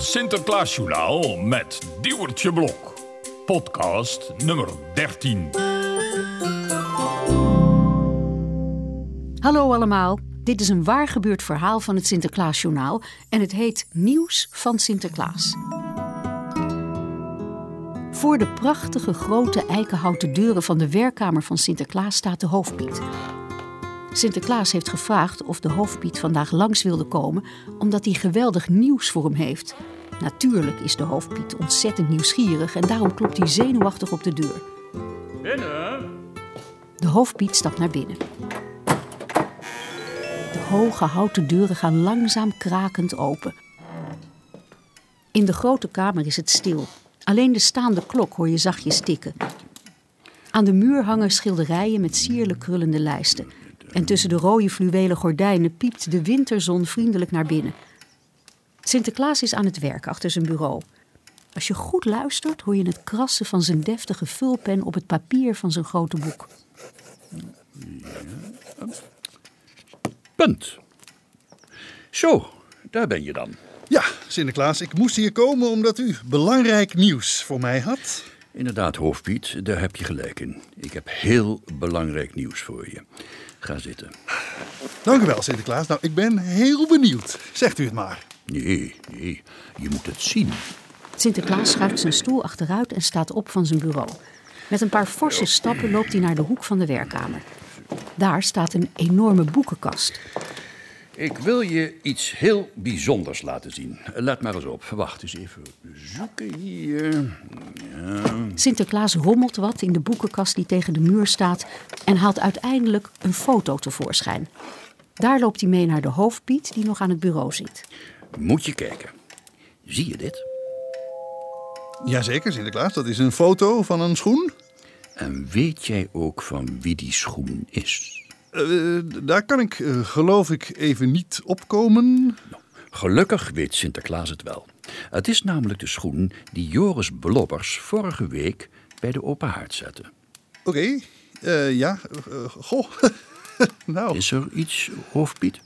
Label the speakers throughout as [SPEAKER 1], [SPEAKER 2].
[SPEAKER 1] Sinterklaasjournaal met Diewertje Blok. Podcast nummer 13.
[SPEAKER 2] Hallo allemaal, dit is een waar gebeurd verhaal van het Sinterklaasjournaal en het heet Nieuws van Sinterklaas. Voor de prachtige grote eikenhouten deuren van de werkkamer van Sinterklaas staat de hoofdpiet. Sinterklaas heeft gevraagd of de hoofdpiet vandaag langs wilde komen, omdat hij geweldig nieuws voor hem heeft. Natuurlijk is de hoofdpiet ontzettend nieuwsgierig en daarom klopt hij zenuwachtig op de deur.
[SPEAKER 1] Binnen.
[SPEAKER 2] De hoofdpiet stapt naar binnen. De hoge houten deuren gaan langzaam krakend open. In de grote kamer is het stil. Alleen de staande klok hoor je zachtjes tikken. Aan de muur hangen schilderijen met sierlijk krullende lijsten. En tussen de rode fluwelen gordijnen piept de winterzon vriendelijk naar binnen. Sinterklaas is aan het werk achter zijn bureau. Als je goed luistert, hoor je het krassen van zijn deftige vulpen op het papier van zijn grote boek.
[SPEAKER 3] Punt. Zo, daar ben je dan.
[SPEAKER 4] Ja, Sinterklaas, ik moest hier komen omdat u belangrijk nieuws voor mij had.
[SPEAKER 3] Inderdaad, hoofdpiet, daar heb je gelijk in. Ik heb heel belangrijk nieuws voor je. Ga zitten.
[SPEAKER 4] Dank u wel, Sinterklaas. Nou, ik ben heel benieuwd. Zegt u het maar.
[SPEAKER 3] Nee, nee, je moet het zien.
[SPEAKER 2] Sinterklaas schuift zijn stoel achteruit en staat op van zijn bureau. Met een paar forse stappen loopt hij naar de hoek van de werkkamer. Daar staat een enorme boekenkast.
[SPEAKER 3] Ik wil je iets heel bijzonders laten zien. Let maar eens op. Wacht eens even zoeken hier. Ja.
[SPEAKER 2] Sinterklaas rommelt wat in de boekenkast die tegen de muur staat en haalt uiteindelijk een foto tevoorschijn. Daar loopt hij mee naar de hoofdpiet die nog aan het bureau zit.
[SPEAKER 3] Moet je kijken. Zie je dit?
[SPEAKER 4] Jazeker, Sinterklaas. Dat is een foto van een schoen.
[SPEAKER 3] En weet jij ook van wie die schoen is?
[SPEAKER 4] Eh, daar kan ik, eh, geloof ik, even niet opkomen.
[SPEAKER 3] Nou, gelukkig weet Sinterklaas het wel. Het is namelijk de schoen die Joris Blobbers vorige week bij de open haard zette.
[SPEAKER 4] Oké, eh, ja. goh. nou.
[SPEAKER 3] Is er iets, hoofdpiet?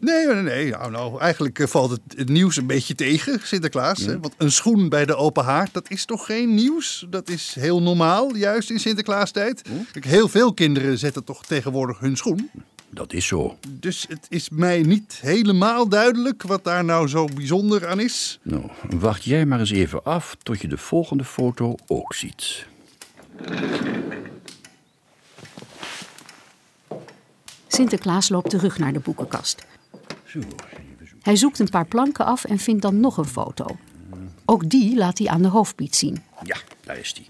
[SPEAKER 4] Nee, nee, nee. Nou, nou, eigenlijk eh, valt het, het nieuws een beetje tegen, Sinterklaas. Hè? Want een schoen bij de open haard, dat is toch geen nieuws? Dat is heel normaal, juist in Sinterklaastijd. Kijk, Heel veel kinderen zetten toch tegenwoordig hun schoen.
[SPEAKER 3] Dat is zo.
[SPEAKER 4] Dus het is mij niet helemaal duidelijk wat daar nou zo bijzonder aan is.
[SPEAKER 3] Nou, wacht jij maar eens even af tot je de volgende foto ook ziet.
[SPEAKER 2] Sinterklaas loopt terug naar de boekenkast. Hij zoekt een paar planken af en vindt dan nog een foto. Ook die laat hij aan de hoofdpiet zien.
[SPEAKER 3] Ja, daar is die.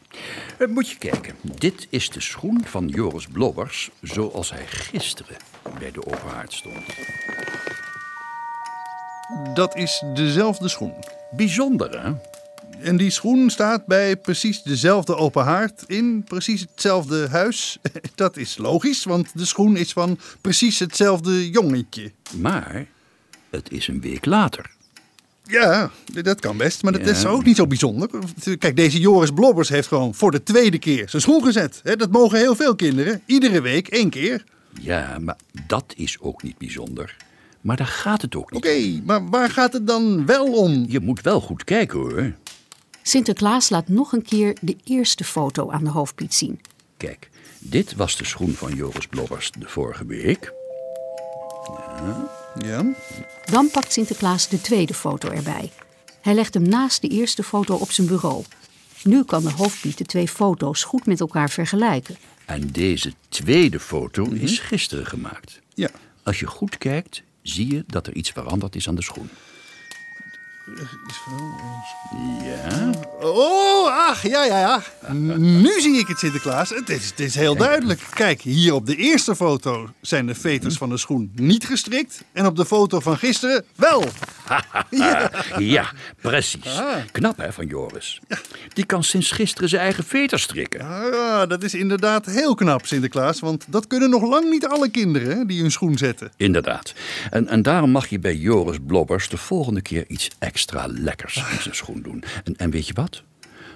[SPEAKER 3] Eh, moet je kijken. Dit is de schoen van Joris Blobbers zoals hij gisteren bij de open haard stond.
[SPEAKER 4] Dat is dezelfde schoen.
[SPEAKER 3] Bijzonder, hè?
[SPEAKER 4] En die schoen staat bij precies dezelfde open haard in precies hetzelfde huis. Dat is logisch, want de schoen is van precies hetzelfde jongetje.
[SPEAKER 3] Maar het is een week later.
[SPEAKER 4] Ja, dat kan best, maar dat
[SPEAKER 3] Ja.
[SPEAKER 4] is ook niet zo bijzonder. Kijk, deze Joris Blobbers heeft gewoon voor de tweede keer zijn schoen gezet. Dat mogen heel veel kinderen, iedere week één keer.
[SPEAKER 3] Ja, maar dat is ook niet bijzonder. Maar daar gaat het ook niet.
[SPEAKER 4] Oké, maar waar gaat het dan wel om?
[SPEAKER 3] Je moet wel goed kijken hoor.
[SPEAKER 2] Sinterklaas laat nog een keer de eerste foto aan de hoofdpiet zien.
[SPEAKER 3] Kijk, dit was de schoen van Joris Blobbers de vorige week.
[SPEAKER 4] Ja,
[SPEAKER 2] Dan pakt Sinterklaas de tweede foto erbij. Hij legt hem naast de eerste foto op zijn bureau. Nu kan de hoofdpiet de twee foto's goed met elkaar vergelijken.
[SPEAKER 3] En deze tweede foto is gisteren gemaakt.
[SPEAKER 4] ja.
[SPEAKER 3] Als je goed kijkt, zie je dat er iets veranderd is aan de schoen. Ja,
[SPEAKER 4] Oh, ach, ja, ja, ja. Nu zie ik het, Sinterklaas. Het is, het is heel duidelijk. Kijk, hier op de eerste foto zijn de veters van de schoen niet gestrikt. En op de foto van gisteren wel.
[SPEAKER 3] ja precies. Knap hè van Joris. Die kan sinds gisteren zijn eigen veters strikken.
[SPEAKER 4] Ah, dat is inderdaad heel knap, Sinterklaas. Want dat kunnen nog lang niet alle kinderen hè, die hun schoen zetten.
[SPEAKER 3] Inderdaad. En, en daarom mag je bij Joris Blobbers de volgende keer iets extra lekkers in zijn schoen doen. En, en weet je wat?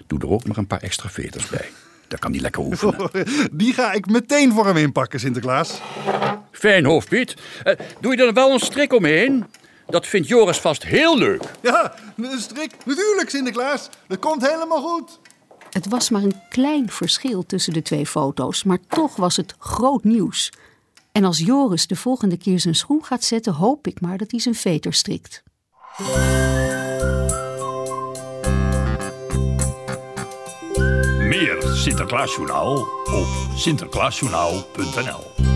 [SPEAKER 3] Doe er ook maar een paar extra veters bij. Daar kan hij lekker oefenen.
[SPEAKER 4] Die ga ik meteen voor hem inpakken, Sinterklaas.
[SPEAKER 3] Fijn hoofdpiet. Eh, doe je er wel een strik omheen? Dat vindt Joris vast heel leuk.
[SPEAKER 4] Ja, een strik. Natuurlijk, Sinterklaas. Dat komt helemaal goed.
[SPEAKER 2] Het was maar een klein verschil tussen de twee foto's, maar toch was het groot nieuws. En als Joris de volgende keer zijn schoen gaat zetten, hoop ik maar dat hij zijn veter strikt.
[SPEAKER 1] Meer Sinterklaasjournaal op sinterklaasjournaal.nl